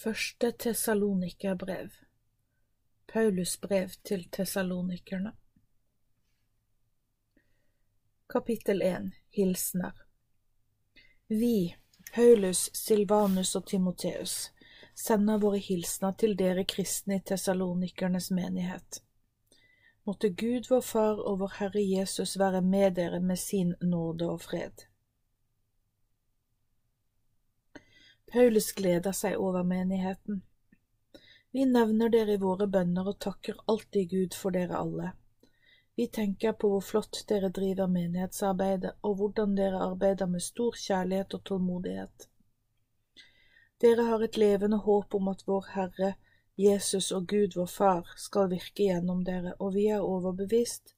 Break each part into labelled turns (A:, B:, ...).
A: Første Tessalonikerbrev Paulus brev til tessalonikerne Kapittel 1 Hilsener Vi, Paulus, Silvanus og Timoteus, sender våre hilsener til dere kristne i tessalonikernes menighet. Måtte Gud vår Far og vår Herre Jesus være med dere med sin nåde og fred. Paulus gleder seg over menigheten. Vi nevner dere i våre bønner og takker alltid Gud for dere alle. Vi tenker på hvor flott dere driver menighetsarbeidet, og hvordan dere arbeider med stor kjærlighet og tålmodighet. Dere har et levende håp om at vår Herre, Jesus og Gud vår Far skal virke gjennom dere, og vi er overbevist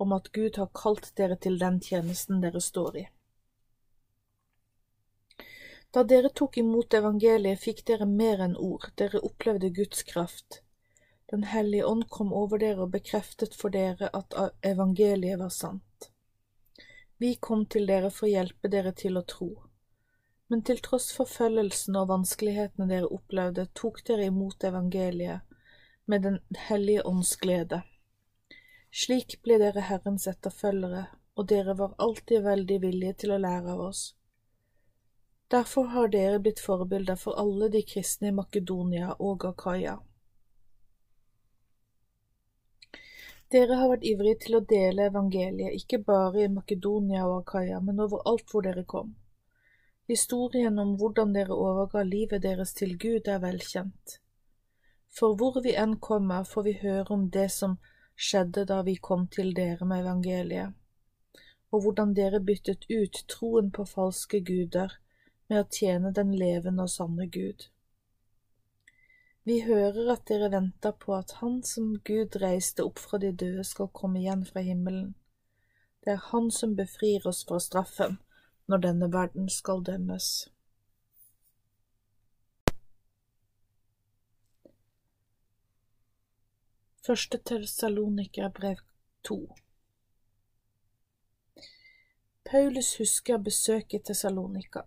A: om at Gud har kalt dere til den tjenesten dere står i. Da dere tok imot evangeliet, fikk dere mer enn ord, dere opplevde Guds kraft. Den hellige ånd kom over dere og bekreftet for dere at evangeliet var sant. Vi kom til dere for å hjelpe dere til å tro. Men til tross for følgelsen og vanskelighetene dere opplevde, tok dere imot evangeliet med Den hellige ånds glede. Slik ble dere Herrens etterfølgere, og dere var alltid veldig villige til å lære av oss. Derfor har dere blitt forbilder for alle de kristne i Makedonia og Akaya. Dere har vært ivrige til å dele evangeliet, ikke bare i Makedonia og Akaya, men overalt hvor dere kom. Historien om hvordan dere overga livet deres til Gud, er velkjent. For hvor vi enn kommer, får vi høre om det som skjedde da vi kom til dere med evangeliet, og hvordan dere byttet ut troen på falske guder med å tjene den levende og sanne Gud. Vi hører at dere venter på at Han som Gud reiste opp fra de døde, skal komme igjen fra himmelen. Det er Han som befrir oss fra straffen når denne verden skal dømmes. Første Tessaloniker brev to Paulus husker besøket til Salonika.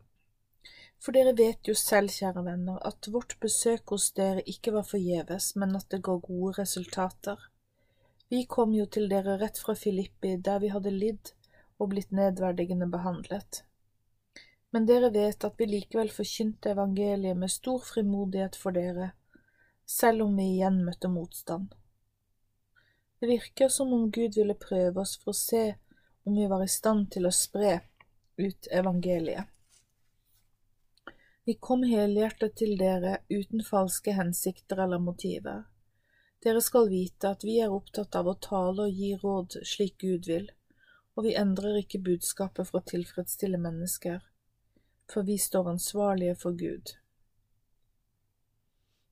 A: For dere vet jo selv, kjære venner, at vårt besøk hos dere ikke var forgjeves, men at det ga gode resultater. Vi kom jo til dere rett fra Filippi, der vi hadde lidd og blitt nedverdigende behandlet. Men dere vet at vi likevel forkynte evangeliet med stor frimodighet for dere, selv om vi igjen møtte motstand. Det virker som om Gud ville prøve oss for å se om vi var i stand til å spre ut evangeliet. Vi kom helhjertet til dere uten falske hensikter eller motiver. Dere skal vite at vi er opptatt av å tale og gi råd slik Gud vil, og vi endrer ikke budskapet for å tilfredsstille mennesker, for vi står ansvarlige for Gud.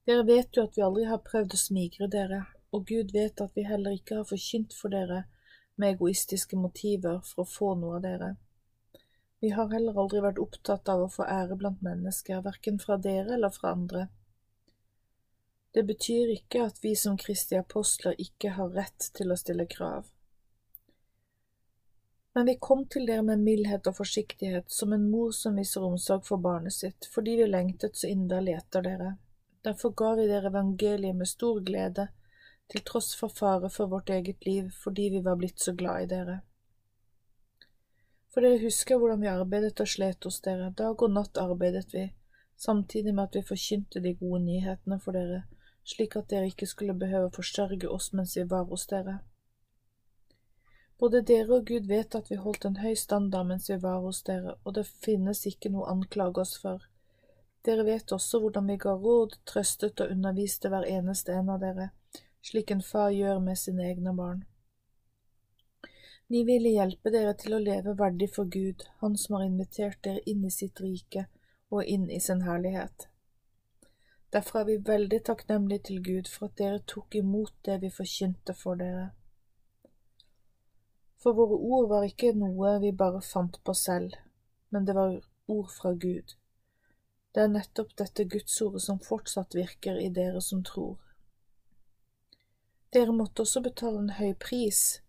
A: Dere vet jo at vi aldri har prøvd å smigre dere, og Gud vet at vi heller ikke har forkynt for dere med egoistiske motiver for å få noe av dere. Vi har heller aldri vært opptatt av å få ære blant mennesker, verken fra dere eller fra andre. Det betyr ikke at vi som Kristi apostler ikke har rett til å stille krav. Men vi kom til dere med mildhet og forsiktighet, som en mor som viser omsorg for barnet sitt, fordi vi lengtet så inderlig etter dere. Derfor ga vi dere evangeliet med stor glede, til tross for fare for vårt eget liv, fordi vi var blitt så glad i dere. For dere husker hvordan vi arbeidet og slet hos dere, dag og natt arbeidet vi, samtidig med at vi forkynte de gode nyhetene for dere, slik at dere ikke skulle behøve å forsørge oss mens vi var hos dere. Både dere og Gud vet at vi holdt en høy standard mens vi var hos dere, og det finnes ikke noe å anklage oss for. Dere vet også hvordan vi ga råd, trøstet og underviste hver eneste en av dere, slik en far gjør med sine egne barn. Vi ville hjelpe dere til å leve verdig for Gud, Han som har invitert dere inn i sitt rike og inn i sin herlighet. Derfor er vi veldig takknemlige til Gud for at dere tok imot det vi forkynte for dere. For våre ord var ikke noe vi bare fant på selv, men det var ord fra Gud. Det er nettopp dette Gudsordet som fortsatt virker i dere som tror. Dere måtte også betale en høy pris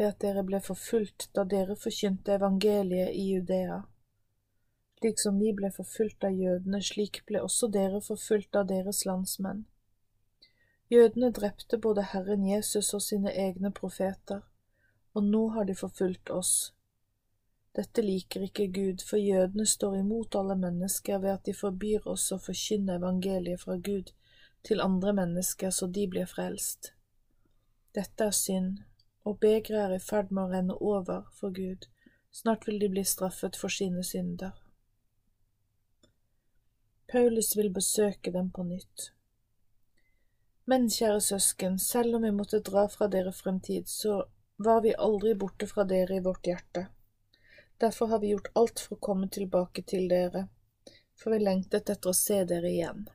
A: ved at dere ble forfulgt da dere forkynte evangeliet i Judea. Slik som vi ble forfulgt av jødene, slik ble også dere forfulgt av deres landsmenn. Jødene drepte både Herren Jesus og sine egne profeter, og nå har de forfulgt oss. Dette liker ikke Gud, for jødene står imot alle mennesker ved at de forbyr oss å forkynne evangeliet fra Gud til andre mennesker så de blir frelst. Dette er synd, og begeret er i ferd med å renne over for Gud, snart vil de bli straffet for sine synder. Paulus vil besøke dem på nytt. Men, kjære søsken, selv om vi måtte dra fra dere fremtid, så var vi aldri borte fra dere i vårt hjerte. Derfor har vi gjort alt for å komme tilbake til dere, for vi lengtet etter å se dere igjen.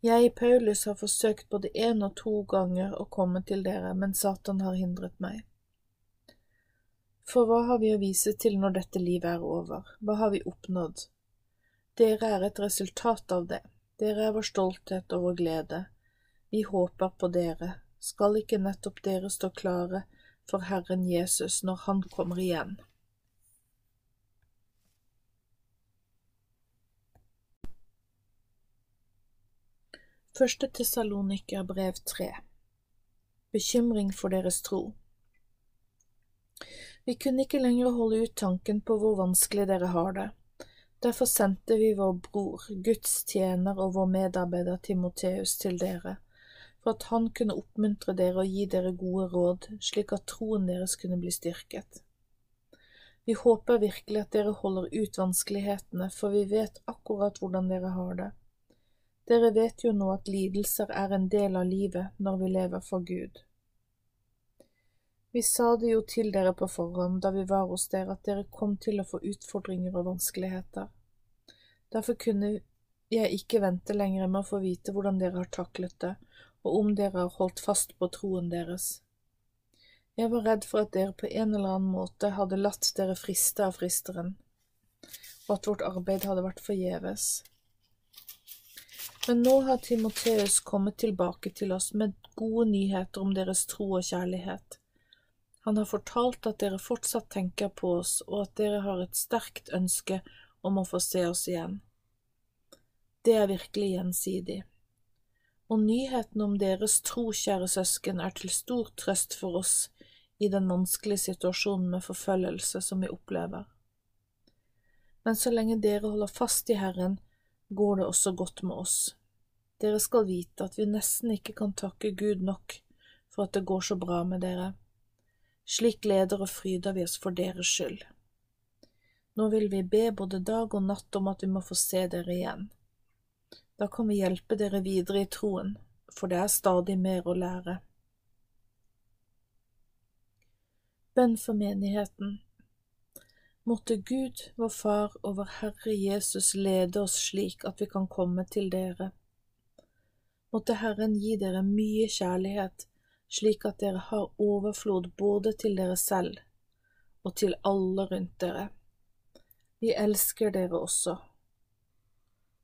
A: Jeg, Paulus, har forsøkt både én og to ganger å komme til dere, men Satan har hindret meg. For hva har vi å vise til når dette livet er over, hva har vi oppnådd? Dere er et resultat av det, dere er vår stolthet og vår glede. Vi håper på dere. Skal ikke nettopp dere stå klare for Herren Jesus når Han kommer igjen? Første Tessalonika brev tre Bekymring for deres tro Vi kunne ikke lenger holde ut tanken på hvor vanskelig dere har det. Derfor sendte vi vår bror, Guds tjener og vår medarbeider Timoteus til dere, for at han kunne oppmuntre dere og gi dere gode råd, slik at troen deres kunne bli styrket. Vi håper virkelig at dere holder ut vanskelighetene, for vi vet akkurat hvordan dere har det. Dere vet jo nå at lidelser er en del av livet når vi lever for Gud. Vi sa det jo til dere på forhånd da vi var hos dere at dere kom til å få utfordringer og vanskeligheter. Derfor kunne jeg ikke vente lenger med å få vite hvordan dere har taklet det, og om dere har holdt fast på troen deres. Jeg var redd for at dere på en eller annen måte hadde latt dere friste av fristeren, og at vårt arbeid hadde vært forgjeves. Men nå har Timoteus kommet tilbake til oss med gode nyheter om deres tro og kjærlighet. Han har fortalt at dere fortsatt tenker på oss, og at dere har et sterkt ønske om å få se oss igjen. Det er virkelig gjensidig. Og nyheten om deres tro, kjære søsken, er til stor trøst for oss i den vanskelige situasjonen med forfølgelse som vi opplever. Men så lenge dere holder fast i Herren, går det også godt med oss. Dere skal vite at vi nesten ikke kan takke Gud nok for at det går så bra med dere. Slik gleder og fryder vi oss for deres skyld. Nå vil vi be både dag og natt om at vi må få se dere igjen. Da kan vi hjelpe dere videre i troen, for det er stadig mer å lære. Bønn for menigheten. Måtte Gud, vår Far og vår Herre Jesus lede oss slik at vi kan komme til dere. Måtte Herren gi dere mye kjærlighet, slik at dere har overflod både til dere selv og til alle rundt dere. Vi elsker dere også.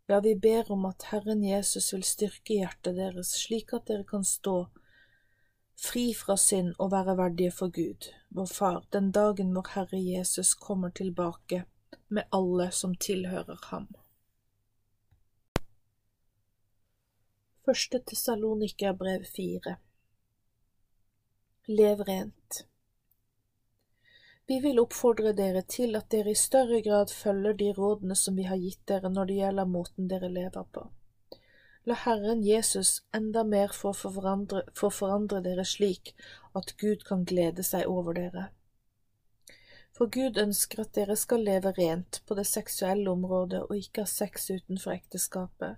A: Ja, vi ber om at Herren Jesus vil styrke hjertet deres, slik at dere kan stå fri fra synd og være verdige for Gud, vår Far, den dagen vår Herre Jesus kommer tilbake med alle som tilhører ham. Første Tessalonikerbrev fire Lev rent. Vi vil oppfordre dere til at dere i større grad følger de rådene som vi har gitt dere når det gjelder måten dere lever på. La Herren Jesus enda mer få forandre, få forandre dere slik at Gud kan glede seg over dere. For Gud ønsker at dere skal leve rent på det seksuelle området og ikke ha sex utenfor ekteskapet.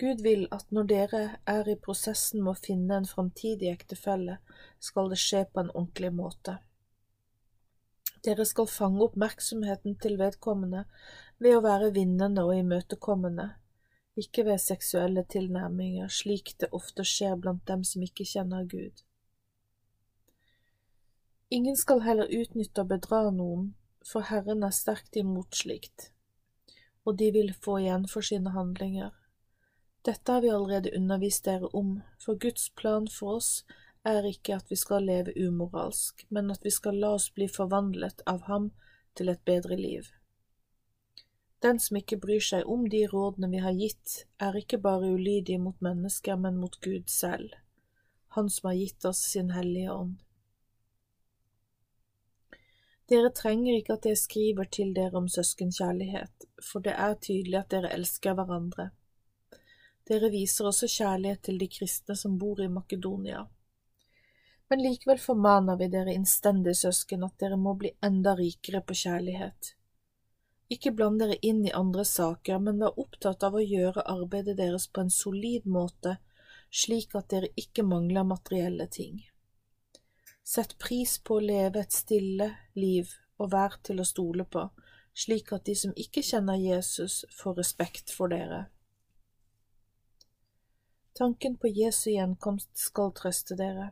A: Gud vil at når dere er i prosessen med å finne en framtidig ektefelle, skal det skje på en ordentlig måte. Dere skal fange oppmerksomheten til vedkommende ved å være vinnende og imøtekommende, ikke ved seksuelle tilnærminger, slik det ofte skjer blant dem som ikke kjenner Gud. Ingen skal heller utnytte og bedra noen, for Herren er sterkt imot slikt, og de vil få igjen for sine handlinger. Dette har vi allerede undervist dere om, for Guds plan for oss er ikke at vi skal leve umoralsk, men at vi skal la oss bli forvandlet av Ham til et bedre liv. Den som ikke bryr seg om de rådene vi har gitt, er ikke bare ulydig mot mennesker, men mot Gud selv, Han som har gitt oss sin hellige ånd. Dere trenger ikke at jeg skriver til dere om søskenkjærlighet, for det er tydelig at dere elsker hverandre. Dere viser også kjærlighet til de kristne som bor i Makedonia. Men likevel formaner vi dere innstendig, søsken, at dere må bli enda rikere på kjærlighet. Ikke bland dere inn i andre saker, men vær opptatt av å gjøre arbeidet deres på en solid måte, slik at dere ikke mangler materielle ting. Sett pris på å leve et stille liv og vær til å stole på, slik at de som ikke kjenner Jesus, får respekt for dere. Tanken på Jesu gjenkomst skal trøste dere.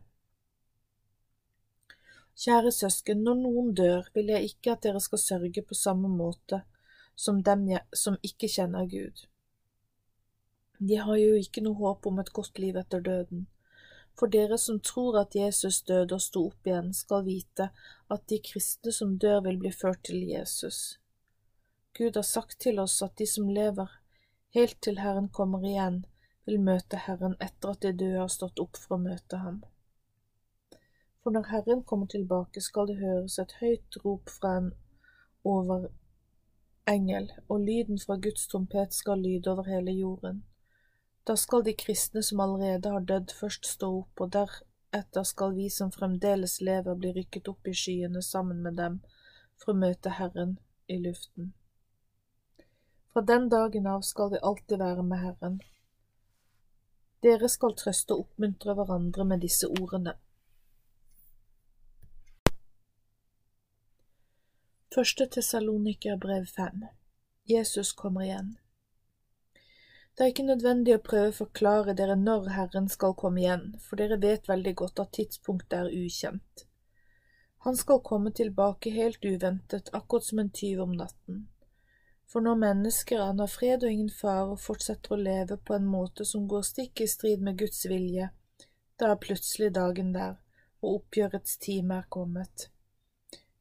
A: Kjære søsken, når noen dør, vil jeg ikke at dere skal sørge på samme måte som dem som ikke kjenner Gud. De har jo ikke noe håp om et godt liv etter døden. For dere som tror at Jesus døde og sto opp igjen, skal vite at de kristne som dør, vil bli ført til Jesus. Gud har sagt til oss at de som lever helt til Herren kommer igjen, vil møte Herren etter at de døde har stått opp for å møte ham. For når Herren kommer tilbake, skal det høres et høyt rop fra en overengel, og lyden fra Guds trompet skal lyde over hele jorden. Da skal de kristne som allerede har dødd, først stå opp, og deretter skal vi som fremdeles lever, bli rykket opp i skyene sammen med dem for å møte Herren i luften. Fra den dagen av skal vi alltid være med Herren. Dere skal trøste og oppmuntre hverandre med disse ordene. Første Tessaloniker brev fem Jesus kommer igjen. Det er ikke nødvendig å prøve å forklare dere når Herren skal komme igjen, for dere vet veldig godt at tidspunktet er ukjent. Han skal komme tilbake helt uventet, akkurat som en tyv om natten. For når mennesker aner fred og ingen fare og fortsetter å leve på en måte som går stikk i strid med Guds vilje, da er plutselig dagen der, og oppgjørets time er kommet.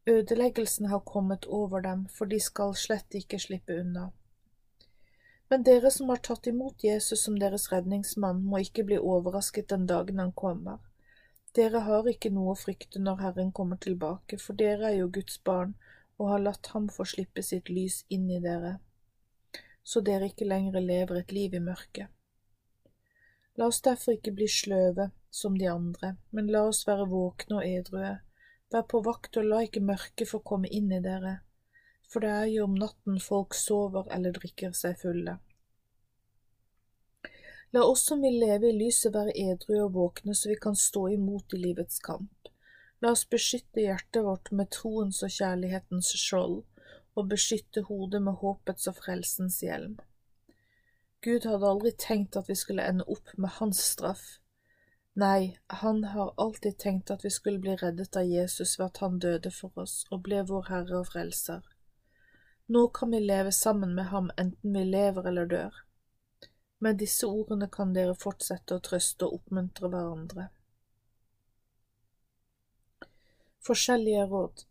A: Ødeleggelsen har kommet over dem, for de skal slett ikke slippe unna. Men dere som har tatt imot Jesus som deres redningsmann, må ikke bli overrasket den dagen han kommer. Dere har ikke noe å frykte når Herren kommer tilbake, for dere er jo Guds barn og har latt ham få slippe sitt lys inn i dere, så dere ikke lenger lever et liv i mørket. La oss derfor ikke bli sløve som de andre, men la oss være våkne og edrue. Vær på vakt og la ikke mørket få komme inn i dere for det er jo om natten folk sover eller drikker seg fulle. La oss som vil leve i lyset være edru og våkne så vi kan stå imot i livets kamp. La oss beskytte hjertet vårt med troens og kjærlighetens skjold, og beskytte hodet med håpets og frelsens hjelm. Gud hadde aldri tenkt at vi skulle ende opp med hans straff. Nei, han har alltid tenkt at vi skulle bli reddet av Jesus ved at han døde for oss og ble vår Herre og Frelser. Nå kan vi leve sammen med ham enten vi lever eller dør. Med disse ordene kan dere fortsette å trøste og oppmuntre hverandre. Forskjellige råd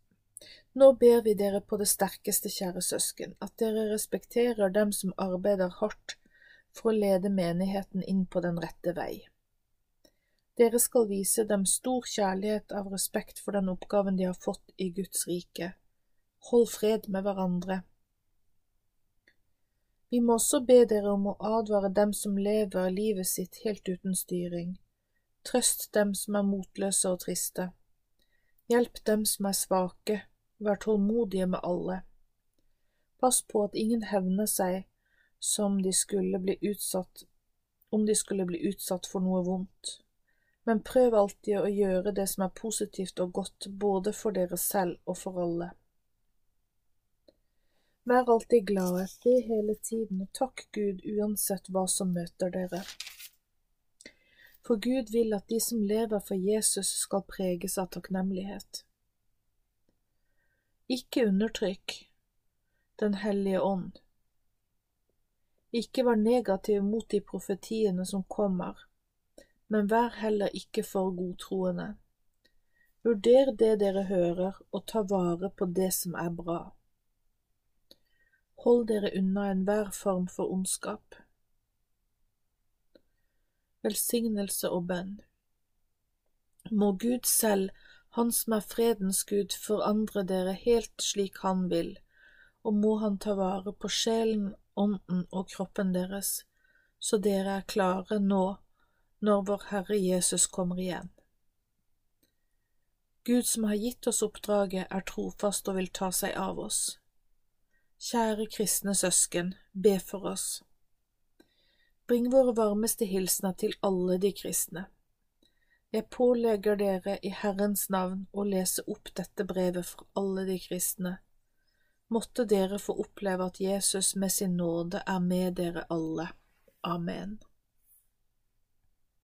A: Nå ber vi dere på det sterkeste, kjære søsken, at dere respekterer dem som arbeider hardt for å lede menigheten inn på den rette vei. Dere skal vise dem stor kjærlighet av respekt for den oppgaven de har fått i Guds rike hold fred med hverandre. Vi må også be dere om å advare dem som lever livet sitt helt uten styring. Trøst dem som er motløse og triste. Hjelp dem som er svake, vær tålmodige med alle. Pass på at ingen hevner seg som de skulle bli utsatt om de skulle bli utsatt for noe vondt, men prøv alltid å gjøre det som er positivt og godt både for dere selv og for alle. Vær alltid glade, be hele tiden og takk Gud uansett hva som møter dere. For Gud vil at de som lever for Jesus skal preges av takknemlighet. Ikke undertrykk Den hellige ånd. Ikke vær negativ mot de profetiene som kommer, men vær heller ikke for godtroende. Vurder det dere hører, og ta vare på det som er bra. Hold dere unna enhver form for ondskap. Velsignelse og bønn Må Gud selv, Han som er fredens Gud, forandre dere helt slik Han vil, og må Han ta vare på sjelen, ånden og kroppen deres, så dere er klare nå når vår Herre Jesus kommer igjen. Gud som har gitt oss oppdraget, er trofast og vil ta seg av oss. Kjære kristne søsken, be for oss. Bring våre varmeste hilsener til alle de kristne. Jeg pålegger dere i Herrens navn å lese opp dette brevet for alle de kristne. Måtte dere få oppleve at Jesus med sin nåde er med dere alle. Amen.